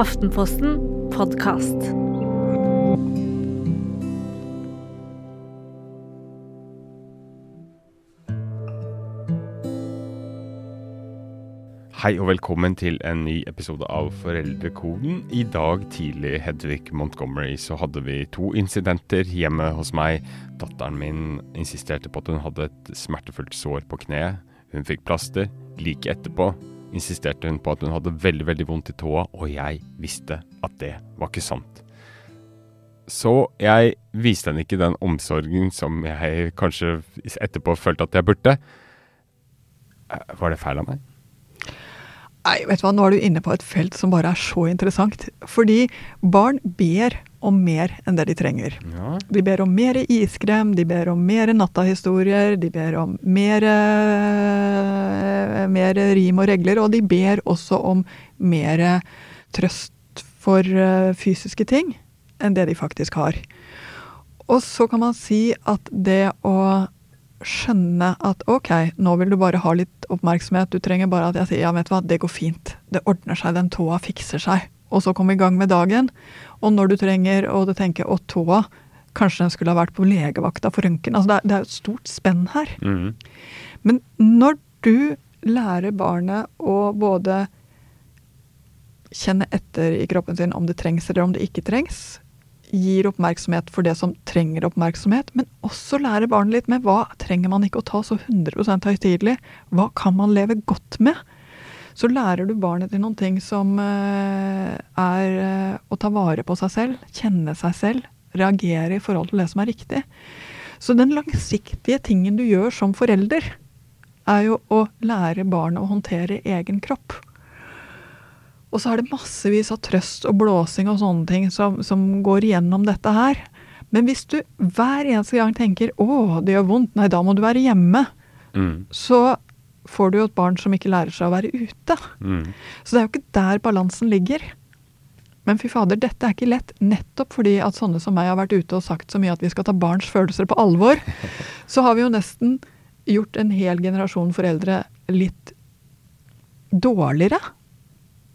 Aftenposten podkast. Hei og velkommen til en ny episode av Foreldrekoden. I dag tidlig, Hedvig Montgomery, så hadde vi to incidenter hjemme hos meg. Datteren min insisterte på at hun hadde et smertefullt sår på kneet. Hun fikk plaster. Like etterpå insisterte hun på at hun hadde veldig, veldig vondt i tåa, og jeg visste at det var ikke sant. Så jeg viste henne ikke den omsorgen som jeg kanskje etterpå følte at jeg burde. Eh, Var det feil av meg? Nei, vet du hva, nå er du inne på et felt som bare er så interessant. Fordi barn ber om mer enn det de trenger. Ja. De ber om mer iskrem, de ber om mer nattahistorier, de ber om mer, mer rim og regler, og de ber også om mer trøst for eh, fysiske ting enn det de faktisk har. Og så kan man si at det å skjønne at ok, nå vil du bare ha litt oppmerksomhet, du trenger bare at jeg sier ja, vet du hva, det går fint, det ordner seg, den tåa fikser seg. Og så komme i gang med dagen. Og når du trenger, og du tenker å, tåa, kanskje den skulle ha vært på legevakta for røntgen. Altså det er, det er et stort spenn her. Mm. Men når du lærer barnet å både kjenne etter i kroppen sin om det trengs eller om det ikke trengs, gir oppmerksomhet for det som trenger oppmerksomhet, men også lære barnet litt med hva trenger man ikke å ta så 100 høytidelig, hva kan man leve godt med? Så lærer du barnet til noen ting som eh, er eh, å ta vare på seg selv, kjenne seg selv, reagere i forhold til det som er riktig. Så den langsiktige tingen du gjør som forelder, er jo å lære barnet å håndtere egen kropp. Og så er det massevis av trøst og blåsing og sånne ting som, som går igjennom dette her. Men hvis du hver eneste gang tenker 'å, det gjør vondt', nei, da må du være hjemme, Mm. så får du jo et barn som ikke lærer seg å være ute. Mm. Så det er jo ikke der balansen ligger. Men fy fader, dette er ikke lett, nettopp fordi at sånne som meg har vært ute og sagt så mye at vi skal ta barns følelser på alvor. Så har vi jo nesten gjort en hel generasjon foreldre litt dårligere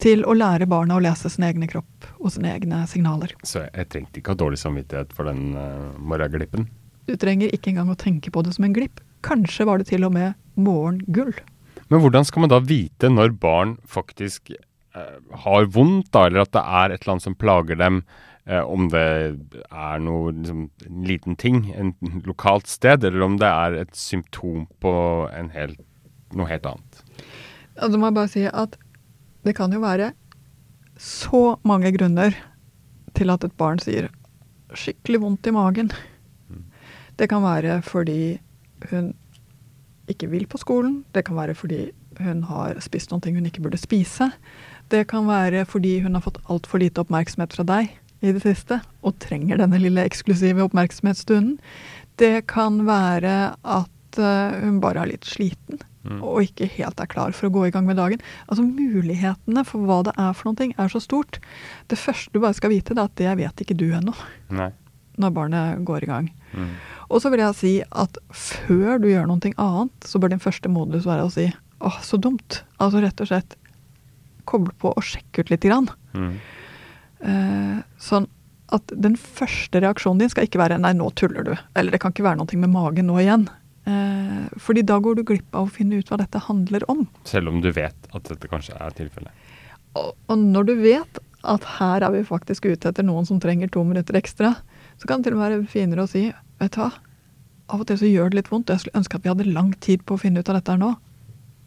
til å lære barna å lese sin egen kropp og sine egne signaler. Så jeg trengte ikke ha dårlig samvittighet for den uh, morgenglippen. Du trenger ikke engang å tenke på det som en glipp. Kanskje var det til og med morgengull. Men hvordan skal man da vite når barn faktisk uh, har vondt, da, eller at det er et eller annet som plager dem? Uh, om det er noe liksom, en liten ting, en lokalt sted, eller om det er et symptom på en helt, noe helt annet. Altså, må jeg bare si at det kan jo være så mange grunner til at et barn sier skikkelig vondt i magen. Det kan være fordi hun ikke vil på skolen. Det kan være fordi hun har spist noen ting hun ikke burde spise. Det kan være fordi hun har fått altfor lite oppmerksomhet fra deg i det siste, og trenger denne lille eksklusive oppmerksomhetsstunden. Det kan være at eh, hun bare er litt sliten Mm. og ikke helt er klar for å gå i gang med dagen. Altså Mulighetene for hva det er for ting, er så stort. Det første du bare skal vite, det er at det vet ikke du ennå, Nei. når barnet går i gang. Mm. Og så vil jeg si at før du gjør noe annet, så bør din første modus være å si åh, så dumt. Altså rett og slett koble på og sjekke ut lite grann. Mm. Eh, sånn at den første reaksjonen din skal ikke være 'nei, nå tuller du', eller 'det kan ikke være noe med magen nå igjen'. Eh, fordi da går du glipp av å finne ut hva dette handler om. Selv om du vet at dette kanskje er tilfellet. Og, og når du vet at her er vi faktisk ute etter noen som trenger to minutter ekstra, så kan det til og med være finere å si vet du hva, av og til så gjør det litt vondt, og jeg skulle ønske at vi hadde lang tid på å finne ut av dette her nå,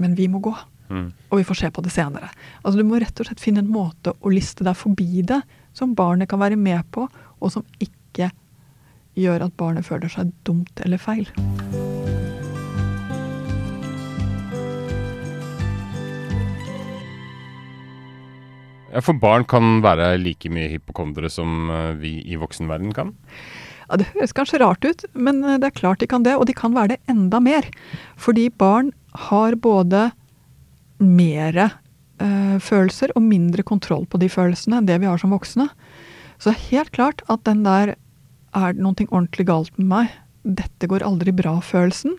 men vi må gå. Mm. Og vi får se på det senere. Altså Du må rett og slett finne en måte å liste deg forbi det, som barnet kan være med på, og som ikke gjør at barnet føler seg dumt eller feil. Ja, for barn kan være like mye hypokondere som eh, vi i voksenverden kan. Ja, Det høres kanskje rart ut, men eh, det er klart de kan det, og de kan være det enda mer. Fordi barn har både mere øh, følelser og mindre kontroll på de følelsene enn det vi har som voksne. Så det er helt klart at den der er det noe ordentlig galt med meg, dette går aldri bra-følelsen,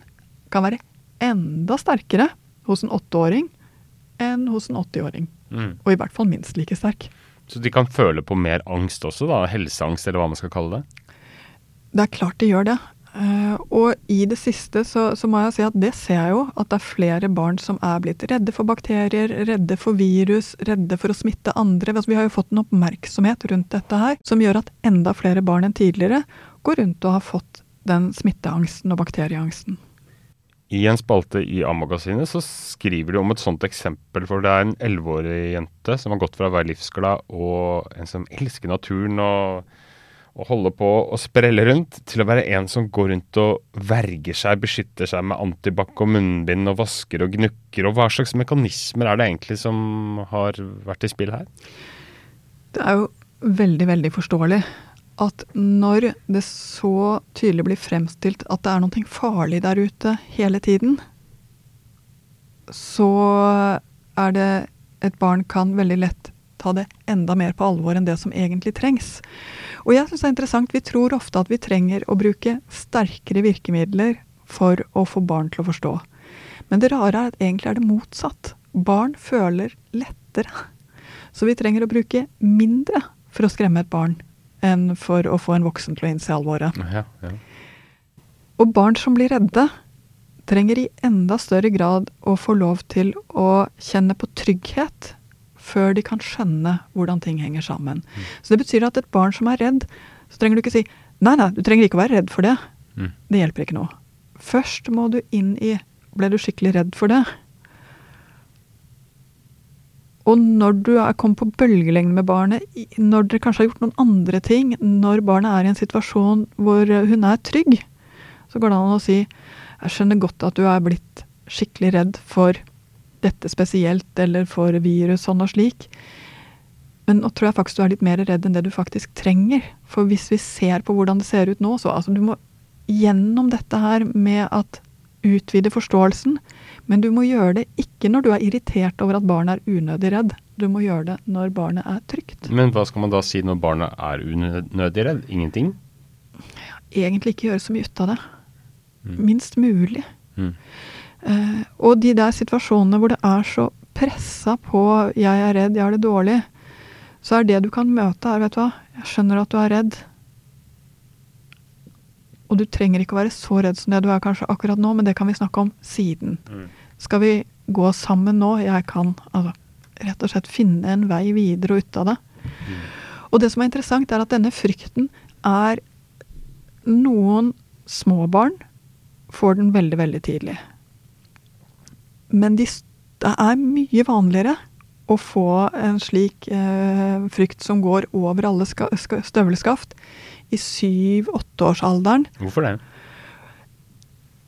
kan være enda sterkere hos en åtteåring enn hos en 80-åring. Mm. Og i hvert fall minst like sterk. Så de kan føle på mer angst også, da? Helseangst, eller hva man skal kalle det? Det er klart de gjør det. Uh, og i det siste så, så, må jeg si at det ser jeg jo, at det er flere barn som er blitt redde for bakterier, redde for virus, redde for å smitte andre. Altså, vi har jo fått en oppmerksomhet rundt dette her som gjør at enda flere barn enn tidligere går rundt og har fått den smitteangsten og bakterieangsten. I en spalte i A-magasinet så skriver de om et sånt eksempel, for det er en elleveårig jente som har gått fra å være livsglad og en som elsker naturen og og holder på å sprelle rundt, til å være en som går rundt og verger seg, beskytter seg med antibac og munnbind og vasker og gnukker. Og hva slags mekanismer er det egentlig som har vært i spill her? Det er jo veldig, veldig forståelig at når det så tydelig blir fremstilt at det er noe farlig der ute hele tiden, så er det et barn kan veldig lett ta det enda mer på alvor enn det som egentlig trengs. Og jeg syns det er interessant, vi tror ofte at vi trenger å bruke sterkere virkemidler for å få barn til å forstå. Men det rare er at egentlig er det motsatt. Barn føler lettere. Så vi trenger å bruke mindre for å skremme et barn enn for å få en voksen til å innse alvoret. Ja, ja. Og barn som blir redde, trenger i enda større grad å få lov til å kjenne på trygghet før de kan skjønne hvordan ting henger sammen. Mm. Så det betyr at et barn som er redd, så trenger du ikke si nei, nei, du trenger ikke å være redd for det. Mm. Det hjelper ikke noe. Først må du inn i ble du skikkelig redd for det? Og når du er kommet på bølgelengde med barnet, når dere kanskje har gjort noen andre ting, når barnet er i en situasjon hvor hun er trygg, så går det an å si jeg skjønner godt at du er blitt skikkelig redd for dette spesielt, eller for virus sånn og slik. Men nå tror jeg faktisk du er litt mer redd enn det du faktisk trenger. For hvis vi ser på hvordan det ser ut nå, så altså du må gjennom dette her med at utvide forståelsen. Men du må gjøre det ikke når du er irritert over at barnet er unødig redd. Du må gjøre det når barnet er trygt. Men hva skal man da si når barnet er unødig redd? Ingenting? Egentlig ikke gjøre så mye ut av det. Mm. Minst mulig. Mm. Uh, og de der situasjonene hvor det er så pressa på 'jeg er redd, jeg har det dårlig', så er det du kan møte, er vet du hva, jeg skjønner at du er redd. Og du trenger ikke å være så redd som det du er kanskje akkurat nå, men det kan vi snakke om siden. Mm. Skal vi gå sammen nå? Jeg kan altså, rett og slett finne en vei videre og ut av det. Mm. Og det som er interessant, er at denne frykten er Noen små barn får den veldig, veldig tidlig. Men de, det er mye vanligere å få en slik eh, frykt som går over alle ska, ska, støvelskaft i syv-åtteårsalderen. Hvorfor det?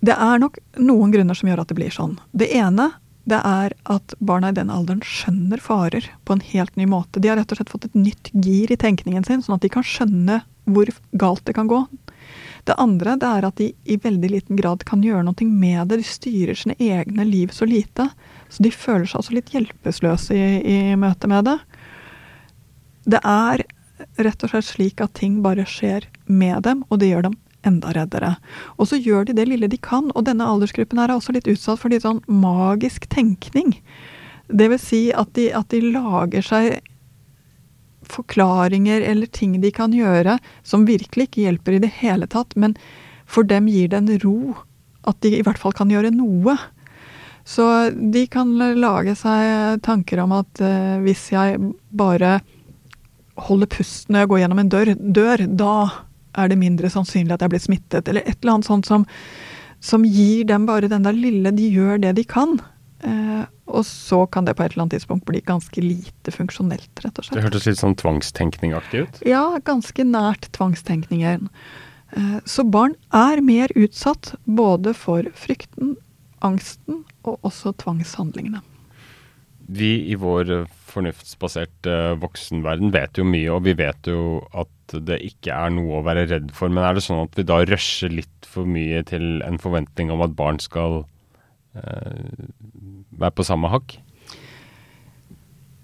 Det er nok noen grunner som gjør at det blir sånn. Det ene det er at barna i den alderen skjønner farer på en helt ny måte. De har rett og slett fått et nytt gir i tenkningen sin, sånn at de kan skjønne hvor galt det kan gå. Det andre det er at de i veldig liten grad kan gjøre noe med det. De styrer sine egne liv så lite. Så de føler seg også litt hjelpeløse i, i møte med det. Det er rett og slett slik at ting bare skjer med dem, og det gjør dem enda reddere. Og så gjør de det lille de kan, og denne aldersgruppen er også litt utsatt for litt sånn magisk tenkning. Det vil si at de, at de lager seg forklaringer eller ting de kan gjøre som virkelig ikke hjelper i det hele tatt, men for dem gir det en ro at de i hvert fall kan gjøre noe. Så de kan lage seg tanker om at eh, hvis jeg bare holder pusten når jeg går gjennom en dør, dør, da er det mindre sannsynlig at jeg blir smittet, eller et eller annet sånt som, som gir dem bare den der lille De gjør det de kan. Eh, og så kan det på et eller annet tidspunkt bli ganske lite funksjonelt, rett og slett. Det hørtes litt sånn tvangstenkningaktig ut? Ja, ganske nært tvangstenkningen. Eh, så barn er mer utsatt både for frykten, angsten og også tvangshandlingene. Vi i vår fornuftsbaserte voksenverden vet jo mye, og vi vet jo at det ikke er noe å være redd for. Men er det sånn at vi da rusher litt for mye til en forventning om at barn skal eh, være på samme hakk?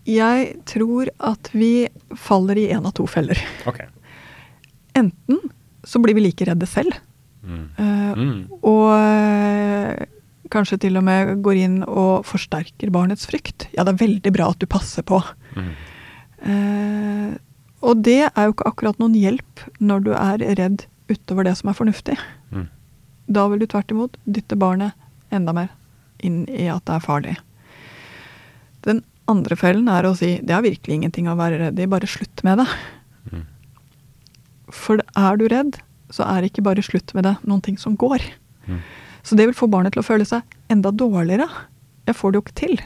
Jeg tror at vi faller i én av to feller. Okay. Enten så blir vi like redde selv. Mm. Uh, mm. Og uh, kanskje til og med går inn og forsterker barnets frykt. Ja, det er veldig bra at du passer på. Mm. Eh, Og det er jo ikke akkurat noen hjelp når du er redd utover det som er fornuftig. Mm. Da vil du tvert imot dytte barnet enda mer inn i at det er farlig. Den andre fellen er å si det har virkelig ingenting å være redd i, bare slutt med det. Mm. For er du redd, så er ikke bare slutt med det noen ting som går. Mm. Så det vil få barnet til å føle seg enda dårligere. Jeg får det jo ikke til.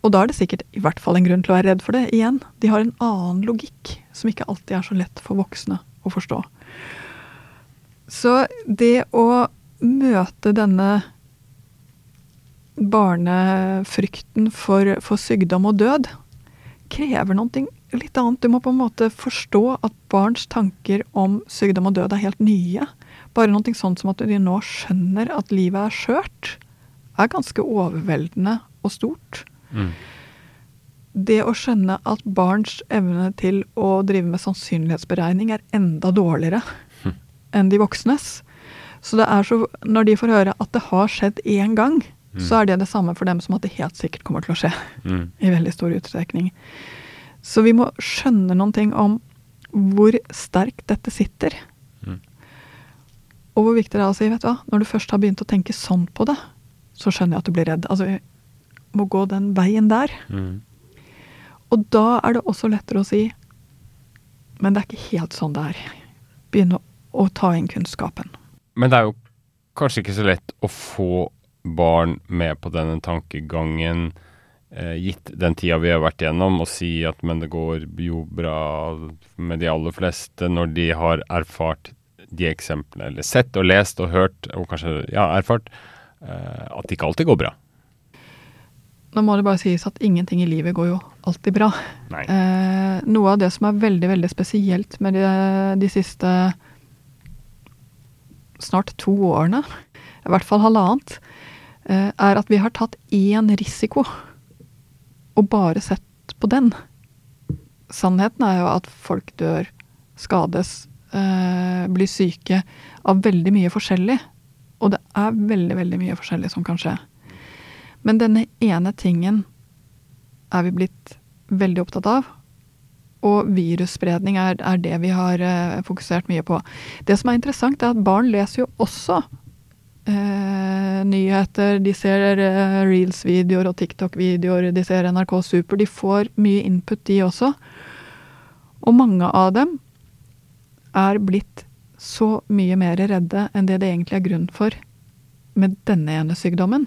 Og da er det sikkert i hvert fall en grunn til å være redd for det. Igjen, de har en annen logikk som ikke alltid er så lett for voksne å forstå. Så det å møte denne barnefrykten for, for sykdom og død krever noe litt annet. Du må på en måte forstå at barns tanker om sykdom og død er helt nye. Bare noe sånt som at de nå skjønner at livet er skjørt, er ganske overveldende og stort. Mm. Det å skjønne at barns evne til å drive med sannsynlighetsberegning er enda dårligere mm. enn de voksnes. Så det er så, når de får høre at det har skjedd én gang, så er det det samme for dem som at det helt sikkert kommer til å skje. Mm. I veldig stor utstrekning. Så vi må skjønne noen ting om hvor sterkt dette sitter. Og hvor viktig det er å si, vet du hva, når du først har begynt å tenke sånn på det, så skjønner jeg at du blir redd. Altså, vi må gå den veien der. Mm. Og da er det også lettere å si Men det er ikke helt sånn det er. Begynne å, å ta inn kunnskapen. Men det er jo kanskje ikke så lett å få barn med på denne tankegangen, eh, gitt den tida vi har vært igjennom, og si at men det går jo bra med de aller fleste når de har erfart de eksemplene, eller sett og lest og hørt, og kanskje ja, erfart, eh, at det ikke alltid går bra. Nå må det bare sies at ingenting i livet går jo alltid bra. Eh, noe av det som er veldig veldig spesielt med de, de siste snart to årene, i hvert fall halvannet, eh, er at vi har tatt én risiko og bare sett på den. Sannheten er jo at folk dør, skades, eh, blir syke av veldig mye forskjellig. Og det er veldig, veldig mye forskjellig som kan skje. Men denne ene tingen er vi blitt veldig opptatt av. Og virusspredning er, er det vi har eh, fokusert mye på. Det som er interessant, er at barn leser jo også eh, nyheter. De ser eh, reels-videoer og TikTok-videoer, de ser NRK Super. De får mye input, de også. Og mange av dem er blitt så mye mer redde enn det det egentlig er grunn for med denne ene sykdommen.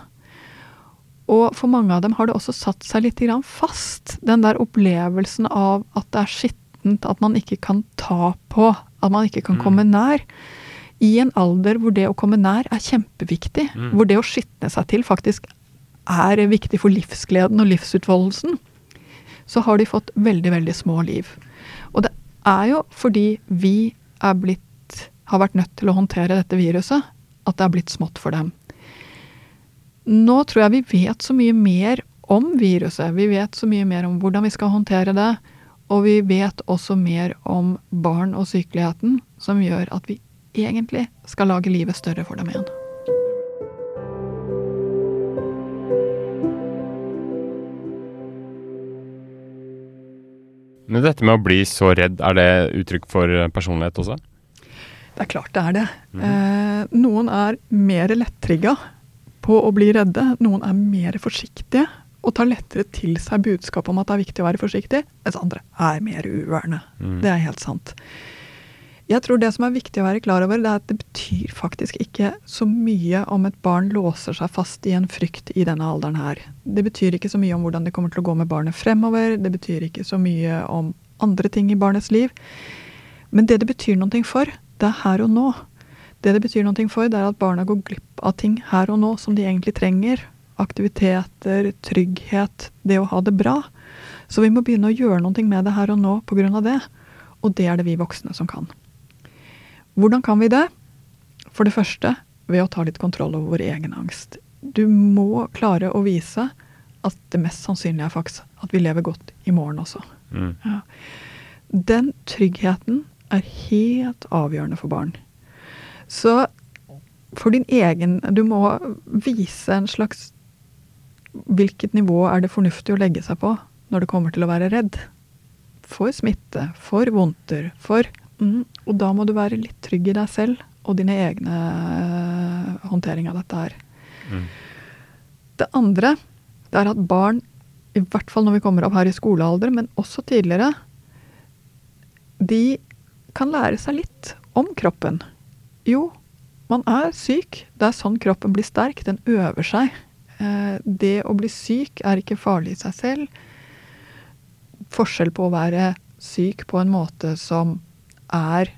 Og for mange av dem har det også satt seg litt fast. Den der opplevelsen av at det er skittent, at man ikke kan ta på, at man ikke kan Mm. komme nær. I en alder hvor det å komme nær er kjempeviktig. Mm. Hvor det å skitne seg til faktisk er viktig for livsgleden og livsutfoldelsen. Så har de fått veldig, veldig små liv. Og det er jo fordi vi er blitt, har vært nødt til å håndtere dette viruset, at det er blitt smått for dem. Nå tror jeg vi vet så mye mer om viruset. Vi vet så mye mer om hvordan vi skal håndtere det. Og vi vet også mer om barn og sykeligheten, som gjør at vi egentlig skal lage livet større for dem igjen. Men dette med å bli så redd, er det uttrykk for eh, personlighet også? Det er klart det er det. eh, noen er mer lettrigga på å bli redde. Noen er mer forsiktige og tar lettere til seg budskapet om at det er viktig å være forsiktig, mens andre er mer uværende. Mm. Det er helt sant. Jeg tror det som er viktig å være klar over, det er at det betyr faktisk ikke så mye om et barn låser seg fast i en frykt i denne alderen her. Det betyr ikke så mye om hvordan det kommer til å gå med barnet fremover. Det betyr ikke så mye om andre ting i barnets liv. Men det det betyr noe for, det er her og nå. Det det betyr noe for, det er at barna går glipp av ting her og nå som de egentlig trenger. Aktiviteter, trygghet, det å ha det bra. Så vi må begynne å gjøre noe med det her og nå pga. det. Og det er det vi voksne som kan. Hvordan kan vi det? For det første ved å ta litt kontroll over vår egen angst. Du må klare å vise at det mest sannsynlige er faktisk at vi lever godt i morgen også. Mm. Ja. Den tryggheten er helt avgjørende for barn. Så for din egen Du må vise en slags Hvilket nivå er det fornuftig å legge seg på når det kommer til å være redd? for smitte, for vondter, for mm, Og da må du være litt trygg i deg selv og dine egne uh, håndtering av dette her. Mm. Det andre det er at barn, i hvert fall når vi kommer opp her i skolealder, men også tidligere, de kan lære seg litt om kroppen. Jo, man er syk. Det er sånn kroppen blir sterk. Den øver seg. Eh, det å bli syk er ikke farlig i seg selv. Forskjell på å være syk på en måte som er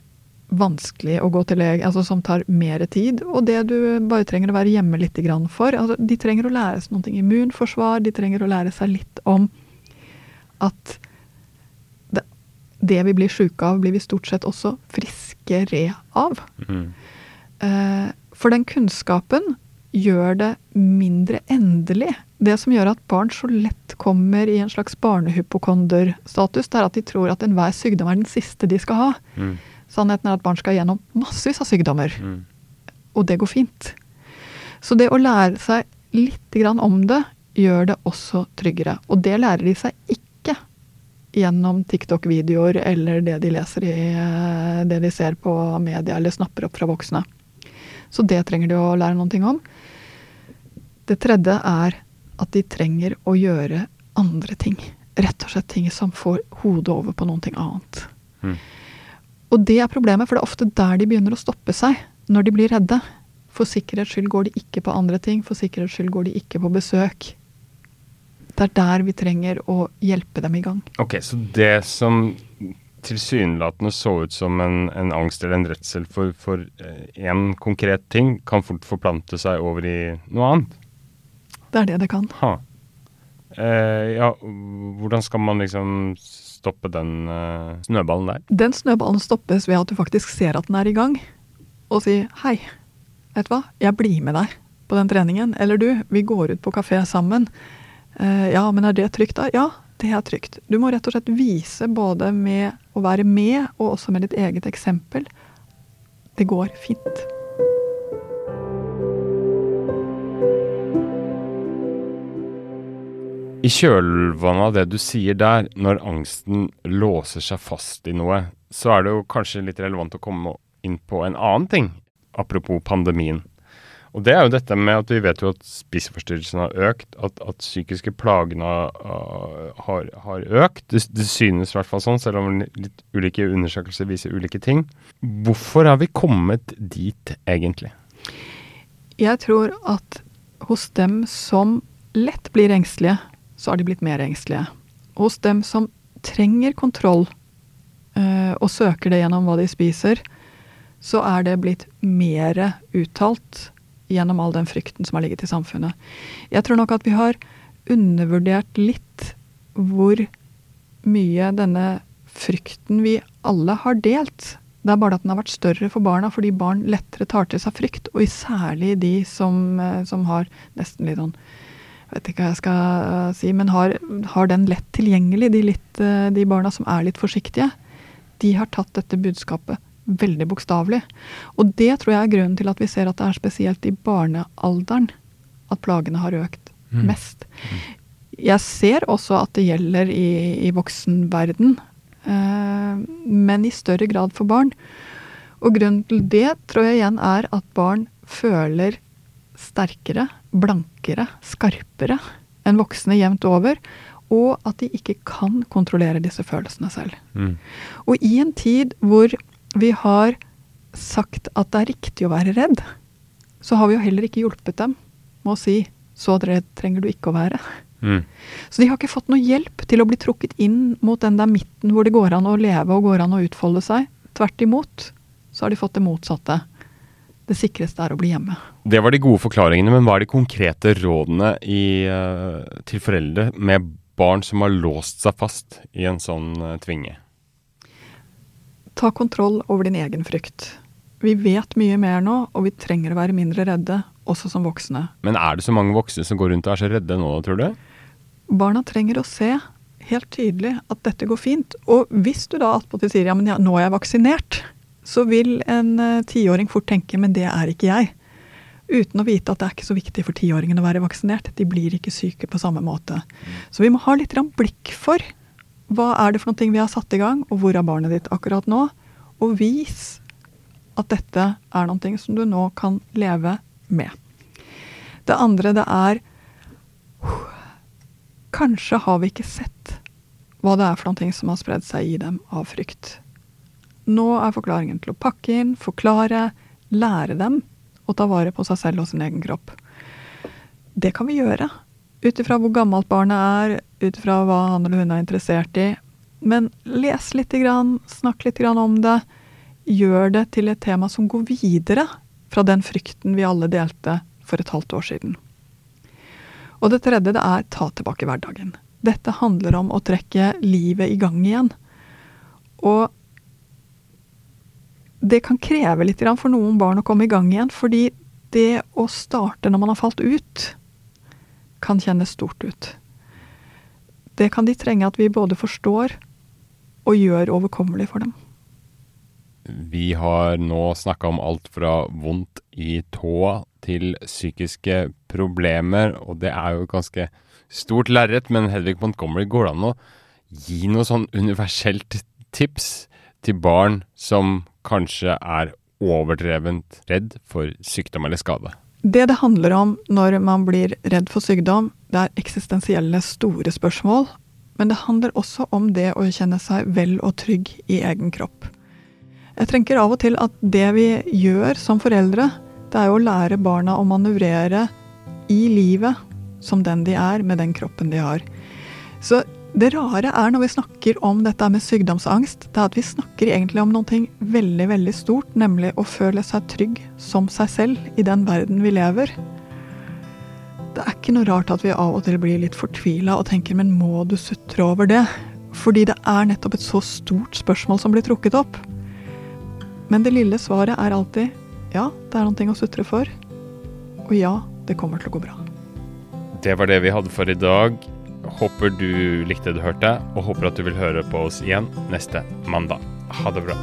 vanskelig å gå til lege, altså som tar mer tid, og det du bare trenger å være hjemme litt for. Altså, de trenger å lære seg noe immunforsvar, de trenger å lære seg litt om at det, det vi blir sjuke av, blir vi stort sett også friskere av. Mm. For den kunnskapen gjør det mindre endelig. Det som gjør at barn så lett kommer i en slags barnehypokonderstatus, det er at de tror at enhver sykdom er den siste de skal ha. Mm. Sannheten er at barn skal gjennom massevis av sykdommer. Mm. Og det går fint. Så det å lære seg litt om det, gjør det også tryggere. Og det lærer de seg ikke gjennom TikTok-videoer eller det de leser i eh, det de ser på media eller snapper opp fra voksne. Så det trenger de å lære noen ting om. Det tredje er at de trenger å gjøre andre ting. Rett og slett ting som får hodet over på noe annet. Mm. Og det er problemet, for det er ofte der de begynner å stoppe seg, når de blir redde. For sikkerhets skyld går de ikke på andre ting, for sikkerhets skyld går de ikke på besøk. Det er der vi trenger å hjelpe dem i gang. Ok, Så det som tilsynelatende så ut som en, en angst eller en redsel for én eh, konkret ting, kan fort forplante seg over i noe annet? Det er det det kan. Ha. Eh, ja, hvordan skal man liksom stoppe den eh, snøballen der? Den snøballen stoppes ved at du faktisk ser at den er i gang, og sier hei, vet du hva, jeg blir med deg på den treningen. Eller du, vi går ut på kafé sammen. Eh, ja, men er det trygt da? Ja, det er trygt. Du må rett og slett vise både med å være med, og også med ditt eget eksempel. Det går fint. I kjølvannet av det du sier der, når angsten låser seg fast i noe, så er det jo kanskje litt relevant å komme inn på en annen ting, apropos pandemien. Og det er jo dette med at vi vet jo at spiseforstyrrelsene har økt, at, at psykiske plagene uh, har, har, økt. Det, det synes i hvert fall sånn, selv om litt ulike undersøkelser viser ulike ting. Hvorfor har vi kommet dit, egentlig? Jeg tror at hos dem som lett blir engstelige, så har de blitt mer engstelige. Hos dem som trenger kontroll øh, og søker det gjennom hva de spiser, så er det blitt mer uttalt gjennom all den frykten som har ligget i samfunnet. Jeg tror nok at vi har undervurdert litt hvor mye denne frykten vi alle har delt. Det er bare at den har vært større for barna, fordi barn lettere tar til seg frykt. Og særlig de som, eh, som har nesten litt sånn vet ikke hva jeg skal eh, si, men har, har den lett tilgjengelig, de, litt, eh, de, barna som er litt forsiktige, de har tatt dette budskapet veldig bokstavelig. Og det tror jeg er grunnen til at vi ser at det er spesielt i barnealderen at plagene har økt mm. mest. Jeg ser også at det gjelder i, i voksenverden, eh, men i større grad for barn. Og grunnen til det tror jeg igjen er at barn føler sterkere, blankere, skarpere enn voksne jevnt over. Og at de ikke kan kontrollere disse følelsene selv. Mm. Og i en tid hvor vi har sagt at det er riktig å være redd, så har vi jo heller ikke hjulpet dem med å si 'så redd trenger du ikke å være'. Mm. Så de har ikke fått noe hjelp til å bli trukket inn mot den der midten hvor det går an å leve og går an å utfolde seg. Tvert imot så har de fått det motsatte det sikreste er å bli hjemme. Det var de gode forklaringene, men hva er de konkrete rådene i, uh, til foreldre med barn som har låst seg fast i en sånn uh, tvinge? Ta kontroll over din egen frykt. Vi vet mye mer nå, og vi trenger å være mindre redde, også som voksne. Men er det så mange voksne som går rundt og er så redde nå, tror du? Barna trenger å se helt tydelig at dette går fint. Og hvis du da attpåtil sier ja, men ja, nå er jeg vaksinert, så vil en eh, tiåring fort tenke men det er ikke jeg. Uten å vite at det er ikke så viktig for tiåringene å være vaksinert. De blir ikke syke på samme måte. Så vi må ha litt blikk for hva er det for noe vi har satt i gang, og hvor er barnet ditt akkurat nå? Og vis at dette er noe som du nå kan leve med. Det andre det er Kanskje har vi ikke sett hva det er for noe som har spredd seg i dem av frykt. Nå er forklaringen til å pakke inn, forklare, lære dem å ta vare på seg selv og sin egen kropp. Det kan vi gjøre. Ut ifra hvor gammelt barnet er, ut ifra hva han eller hun er interessert i. Men les litt, snakk litt om det. Gjør det til et tema som går videre fra den frykten vi alle delte for et halvt år siden. Og det tredje det er ta tilbake hverdagen. Dette handler om å trekke livet i gang igjen. Og det kan kreve litt for noen barn å komme i gang igjen, fordi det å starte når man har falt ut, kan kjennes stort ut. Det kan de trenge at vi både forstår og gjør overkommelig for dem. Vi har nå snakka om alt fra vondt i tåa til psykiske problemer, og det er jo ganske stort lerret. Men Hedvig Montgomery, går det an å gi noe sånn universelt tips til barn som kanskje er overdrevent redd for sykdom eller skade? Det det handler om når man blir redd for sykdom, det er eksistensielle, store spørsmål. Men det handler også om det å kjenne seg vel og trygg i egen kropp. Jeg tenker av og til at det vi gjør som foreldre, det er jo å lære barna å manøvrere i livet som den de er, med den kroppen de har. Så det rare er når vi snakker om dette med sykdomsangst, det er at vi snakker egentlig om noe veldig, veldig stort, nemlig å føle seg trygg som seg selv i den verden vi lever. Det er ikke noe rart at vi av og til blir litt fortvila og tenker men må du sutre over det? Fordi det er nettopp et så stort spørsmål som blir trukket opp. Men det lille svaret er alltid ja, det er noe å sutre for. Og ja, det kommer til å gå bra. Det var det vi hadde for i dag. Håper du likte det du hørte, og håper at du vil høre på oss igjen neste mandag. Ha det bra.